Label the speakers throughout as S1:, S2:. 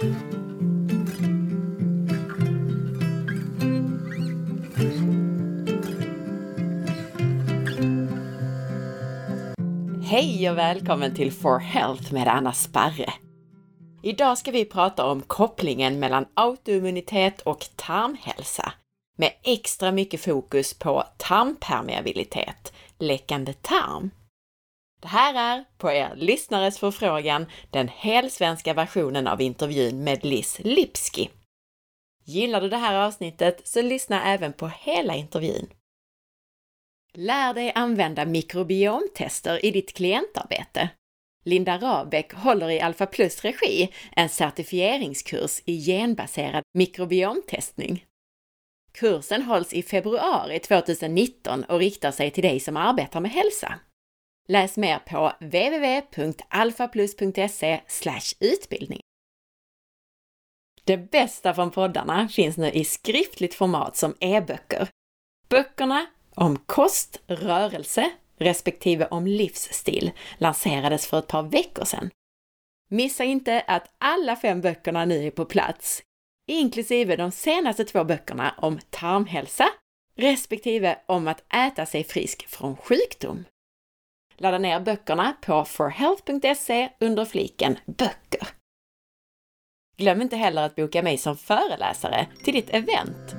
S1: Hej och välkommen till For Health med Anna Sparre! Idag ska vi prata om kopplingen mellan autoimmunitet och tarmhälsa med extra mycket fokus på tarmpermeabilitet, läckande tarm. Det här är, på er lyssnares förfrågan, den helsvenska versionen av intervjun med Liz Lipski. Gillar du det här avsnittet så lyssna även på hela intervjun. Lär dig använda mikrobiomtester i ditt klientarbete. Linda Rabeck håller i Alpha Plus regi en certifieringskurs i genbaserad mikrobiomtestning. Kursen hålls i februari 2019 och riktar sig till dig som arbetar med hälsa. Läs mer på www.alfaplus.se utbildning. Det bästa från poddarna finns nu i skriftligt format som e-böcker. Böckerna om kost, rörelse respektive om livsstil lanserades för ett par veckor sedan. Missa inte att alla fem böckerna nu är på plats, inklusive de senaste två böckerna om tarmhälsa respektive om att äta sig frisk från sjukdom. Ladda ner böckerna på forhealth.se under fliken Böcker. Glöm inte heller att boka mig som föreläsare till ditt event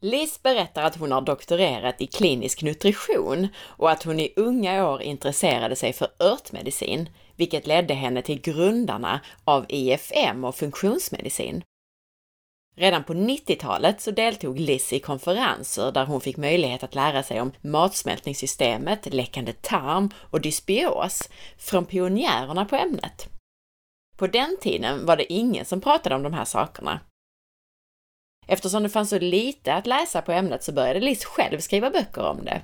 S1: Liz berättar att hon har doktorerat i klinisk nutrition och att hon i unga år intresserade sig för örtmedicin, vilket ledde henne till grundarna av IFM och funktionsmedicin. Redan på 90-talet så deltog Liz i konferenser där hon fick möjlighet att lära sig om matsmältningssystemet, läckande tarm och dysbios från pionjärerna på ämnet. På den tiden var det ingen som pratade om de här sakerna Eftersom det fanns så lite att läsa på ämnet så började Liz själv skriva böcker om det.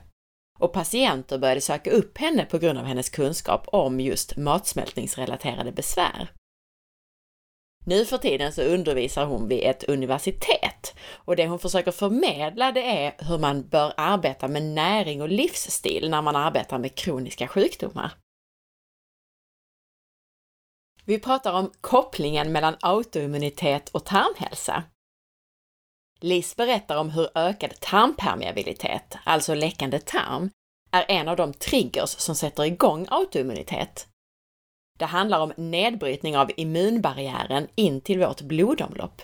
S1: Och patienter började söka upp henne på grund av hennes kunskap om just matsmältningsrelaterade besvär. Nu för tiden så undervisar hon vid ett universitet och det hon försöker förmedla det är hur man bör arbeta med näring och livsstil när man arbetar med kroniska sjukdomar. Vi pratar om kopplingen mellan autoimmunitet och tarmhälsa Liz berättar om hur ökad tarmpermeabilitet, alltså läckande tarm, är en av de triggers som sätter igång autoimmunitet. Det handlar om nedbrytning av immunbarriären in till vårt blodomlopp.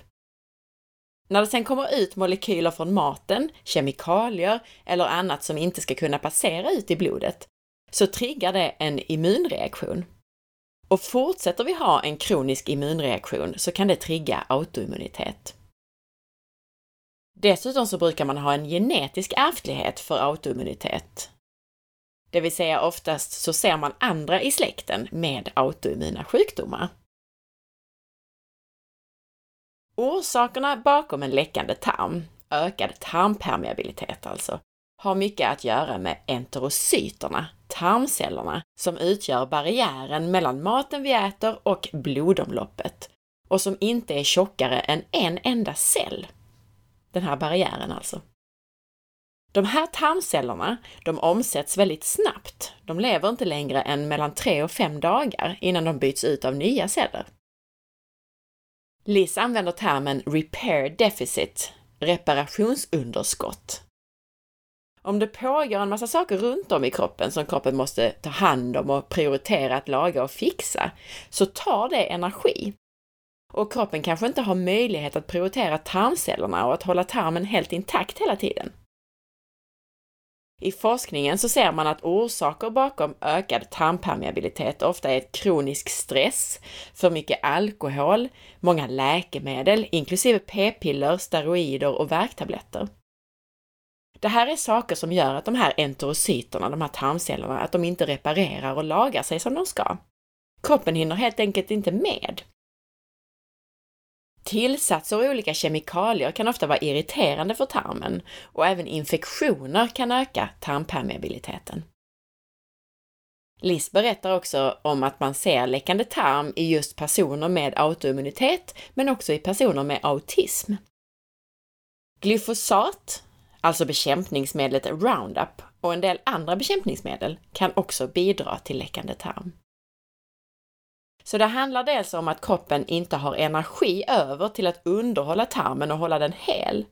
S1: När det sen kommer ut molekyler från maten, kemikalier eller annat som inte ska kunna passera ut i blodet, så triggar det en immunreaktion. Och fortsätter vi ha en kronisk immunreaktion så kan det trigga autoimmunitet. Dessutom så brukar man ha en genetisk ärftlighet för autoimmunitet. Det vill säga oftast så ser man andra i släkten med autoimmuna sjukdomar. Orsakerna bakom en läckande tarm, ökad tarmpermeabilitet alltså, har mycket att göra med enterocyterna, tarmcellerna, som utgör barriären mellan maten vi äter och blodomloppet och som inte är tjockare än en enda cell. Den här barriären alltså. De här tarmcellerna, de omsätts väldigt snabbt. De lever inte längre än mellan 3 och 5 dagar innan de byts ut av nya celler. Liz använder termen repair deficit, reparationsunderskott. Om det pågår en massa saker runt om i kroppen som kroppen måste ta hand om och prioritera att laga och fixa, så tar det energi och kroppen kanske inte har möjlighet att prioritera tarmcellerna och att hålla tarmen helt intakt hela tiden. I forskningen så ser man att orsaker bakom ökad tarmpermeabilitet ofta är kronisk stress, för mycket alkohol, många läkemedel, inklusive p-piller, steroider och värktabletter. Det här är saker som gör att de här enterocyterna, de här tarmcellerna, att de inte reparerar och lagar sig som de ska. Kroppen hinner helt enkelt inte med Tillsatser och olika kemikalier kan ofta vara irriterande för tarmen och även infektioner kan öka tarmpermeabiliteten. Liz berättar också om att man ser läckande tarm i just personer med autoimmunitet, men också i personer med autism. Glyfosat, alltså bekämpningsmedlet Roundup, och en del andra bekämpningsmedel kan också bidra till läckande tarm. Så det handlar dels om att kroppen inte har energi över till att underhålla tarmen och hålla den hel.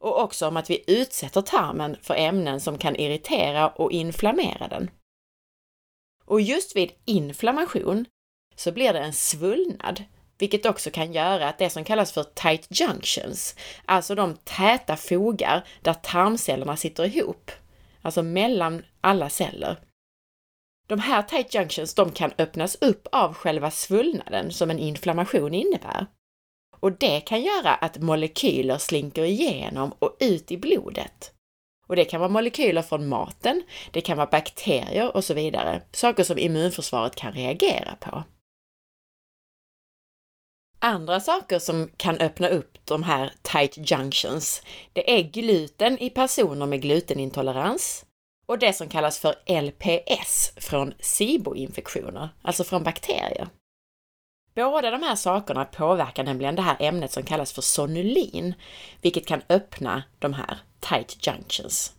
S1: Och också om att vi utsätter tarmen för ämnen som kan irritera och inflammera den. Och just vid inflammation så blir det en svullnad, vilket också kan göra att det som kallas för tight junctions, alltså de täta fogar där tarmcellerna sitter ihop, alltså mellan alla celler. De här tight junctions de kan öppnas upp av själva svullnaden som en inflammation innebär. Och det kan göra att molekyler slinker igenom och ut i blodet. Och det kan vara molekyler från maten, det kan vara bakterier och så vidare, saker som immunförsvaret kan reagera på. Andra saker som kan öppna upp de här tight junctions, det är gluten i personer med glutenintolerans och det som kallas för LPS från SIBO-infektioner, alltså från bakterier. Båda de här sakerna påverkar nämligen det här ämnet som kallas för sonulin, vilket kan öppna de här tight junctions.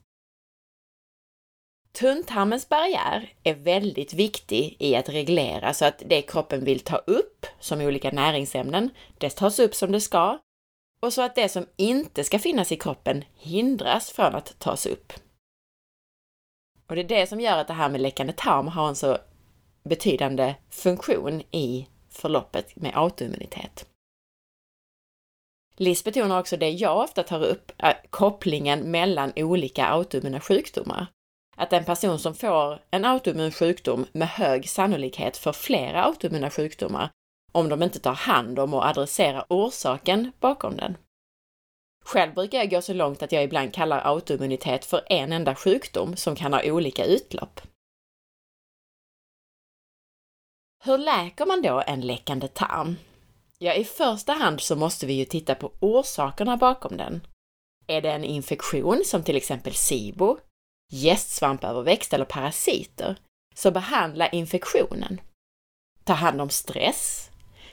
S1: Tunntarmens barriär är väldigt viktig i att reglera så att det kroppen vill ta upp som olika näringsämnen, det tas upp som det ska och så att det som inte ska finnas i kroppen hindras från att tas upp. Och det är det som gör att det här med läckande tarm har en så betydande funktion i förloppet med autoimmunitet. Liz betonar också det jag ofta tar upp, eh, kopplingen mellan olika autoimmuna sjukdomar. Att en person som får en autoimmun sjukdom med hög sannolikhet får flera autoimmuna sjukdomar om de inte tar hand om och adresserar orsaken bakom den. Själv brukar jag gå så långt att jag ibland kallar autoimmunitet för en enda sjukdom som kan ha olika utlopp. Hur läker man då en läckande tarm? Ja, i första hand så måste vi ju titta på orsakerna bakom den. Är det en infektion som till exempel SIBO, gästsvampöverväxt eller parasiter, så behandla infektionen. Ta hand om stress,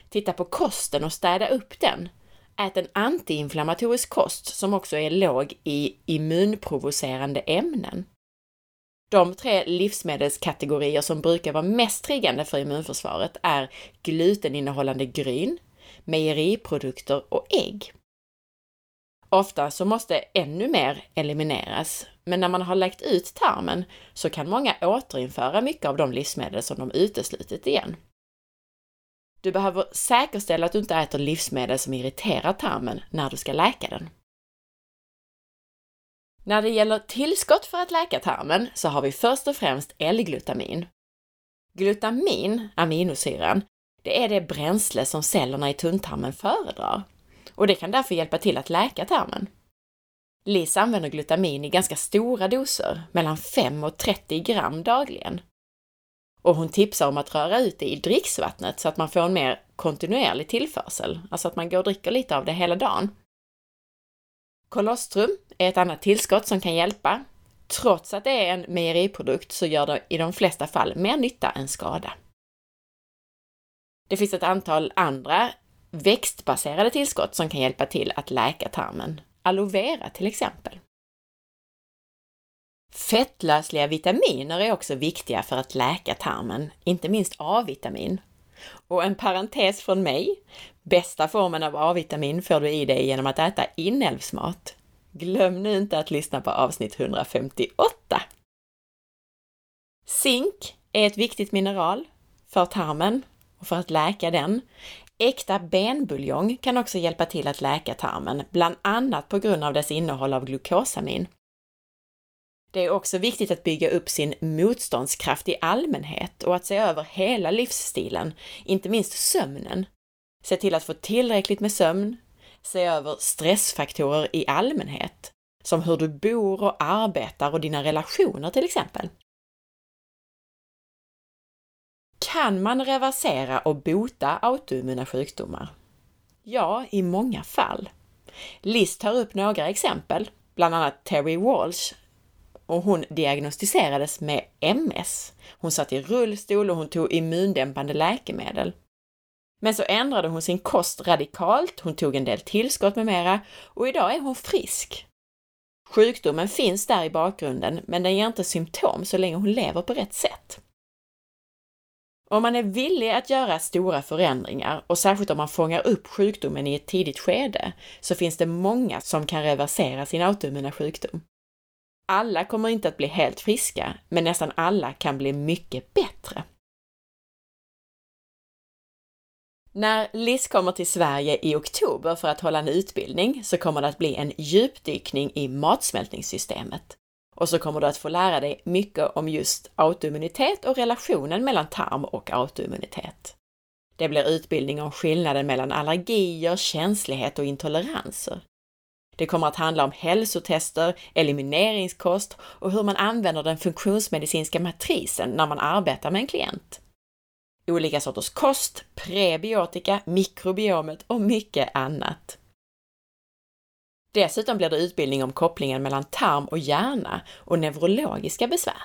S1: titta på kosten och städa upp den. Ät en antiinflammatorisk kost som också är låg i immunprovocerande ämnen. De tre livsmedelskategorier som brukar vara mest triggande för immunförsvaret är gluteninnehållande gryn, mejeriprodukter och ägg. Ofta så måste ännu mer elimineras, men när man har läkt ut tarmen så kan många återinföra mycket av de livsmedel som de uteslutit igen. Du behöver säkerställa att du inte äter livsmedel som irriterar tarmen när du ska läka den. När det gäller tillskott för att läka tarmen så har vi först och främst L-glutamin. Glutamin, aminosyran, det är det bränsle som cellerna i tunntarmen föredrar och det kan därför hjälpa till att läka tarmen. Lis använder glutamin i ganska stora doser, mellan 5 och 30 gram dagligen. Och hon tipsar om att röra ut det i dricksvattnet så att man får en mer kontinuerlig tillförsel, alltså att man går och dricker lite av det hela dagen. Kolostrum är ett annat tillskott som kan hjälpa. Trots att det är en mejeriprodukt så gör det i de flesta fall mer nytta än skada. Det finns ett antal andra växtbaserade tillskott som kan hjälpa till att läka tarmen. Aloe vera till exempel. Fettlösliga vitaminer är också viktiga för att läka tarmen, inte minst A-vitamin. Och en parentes från mig. Bästa formen av A-vitamin får du i dig genom att äta inälvsmat. Glöm nu inte att lyssna på avsnitt 158. Zink är ett viktigt mineral för tarmen och för att läka den. Äkta benbuljong kan också hjälpa till att läka tarmen, bland annat på grund av dess innehåll av glukosamin. Det är också viktigt att bygga upp sin motståndskraft i allmänhet och att se över hela livsstilen, inte minst sömnen. Se till att få tillräckligt med sömn, se över stressfaktorer i allmänhet, som hur du bor och arbetar och dina relationer till exempel. Kan man reversera och bota autoimmuna sjukdomar? Ja, i många fall. Liz tar upp några exempel, bland annat Terry Walsh, och hon diagnostiserades med MS. Hon satt i rullstol och hon tog immundämpande läkemedel. Men så ändrade hon sin kost radikalt, hon tog en del tillskott med mera och idag är hon frisk. Sjukdomen finns där i bakgrunden, men den ger inte symptom så länge hon lever på rätt sätt. Om man är villig att göra stora förändringar och särskilt om man fångar upp sjukdomen i ett tidigt skede så finns det många som kan reversera sin autoimmuna sjukdom. Alla kommer inte att bli helt friska, men nästan alla kan bli mycket bättre. När Liz kommer till Sverige i oktober för att hålla en utbildning så kommer det att bli en djupdykning i matsmältningssystemet. Och så kommer du att få lära dig mycket om just autoimmunitet och relationen mellan tarm och autoimmunitet. Det blir utbildning om skillnaden mellan allergier, känslighet och intoleranser. Det kommer att handla om hälsotester, elimineringskost och hur man använder den funktionsmedicinska matrisen när man arbetar med en klient. Olika sorters kost, prebiotika, mikrobiomet och mycket annat. Dessutom blir det utbildning om kopplingen mellan tarm och hjärna och neurologiska besvär.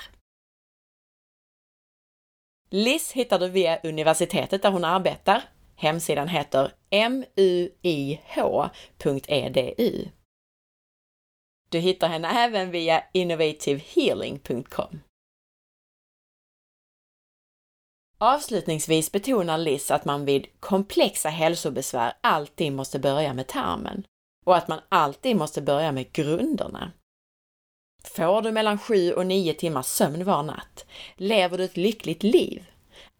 S1: Liz hittar du via universitetet där hon arbetar. Hemsidan heter muih.edu. Du hittar henne även via innovativehealing.com. Avslutningsvis betonar Liz att man vid komplexa hälsobesvär alltid måste börja med tarmen och att man alltid måste börja med grunderna. Får du mellan 7 och 9 timmars sömn var natt? Lever du ett lyckligt liv?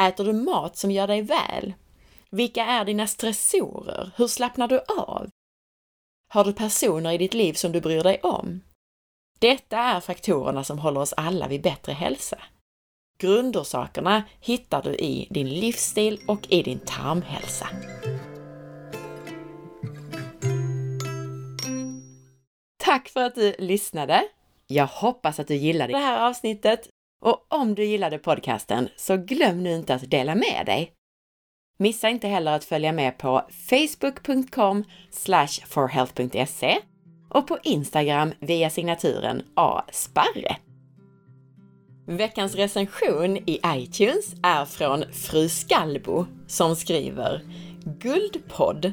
S1: Äter du mat som gör dig väl? Vilka är dina stressorer? Hur slappnar du av? Har du personer i ditt liv som du bryr dig om? Detta är faktorerna som håller oss alla vid bättre hälsa. Grundorsakerna hittar du i din livsstil och i din tarmhälsa. Tack för att du lyssnade! Jag hoppas att du gillade det här avsnittet och om du gillade podcasten så glöm nu inte att dela med dig. Missa inte heller att följa med på facebook.com forhealth.se och på Instagram via signaturen asparre. Veckans recension i iTunes är från Fru Skallbo som skriver Guldpodd!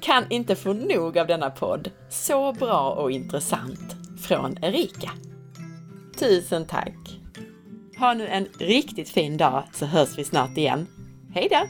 S1: Kan inte få nog av denna podd. Så bra och intressant. Från Erika. Tusen tack! Ha nu en riktigt fin dag så hörs vi snart igen. Hej då!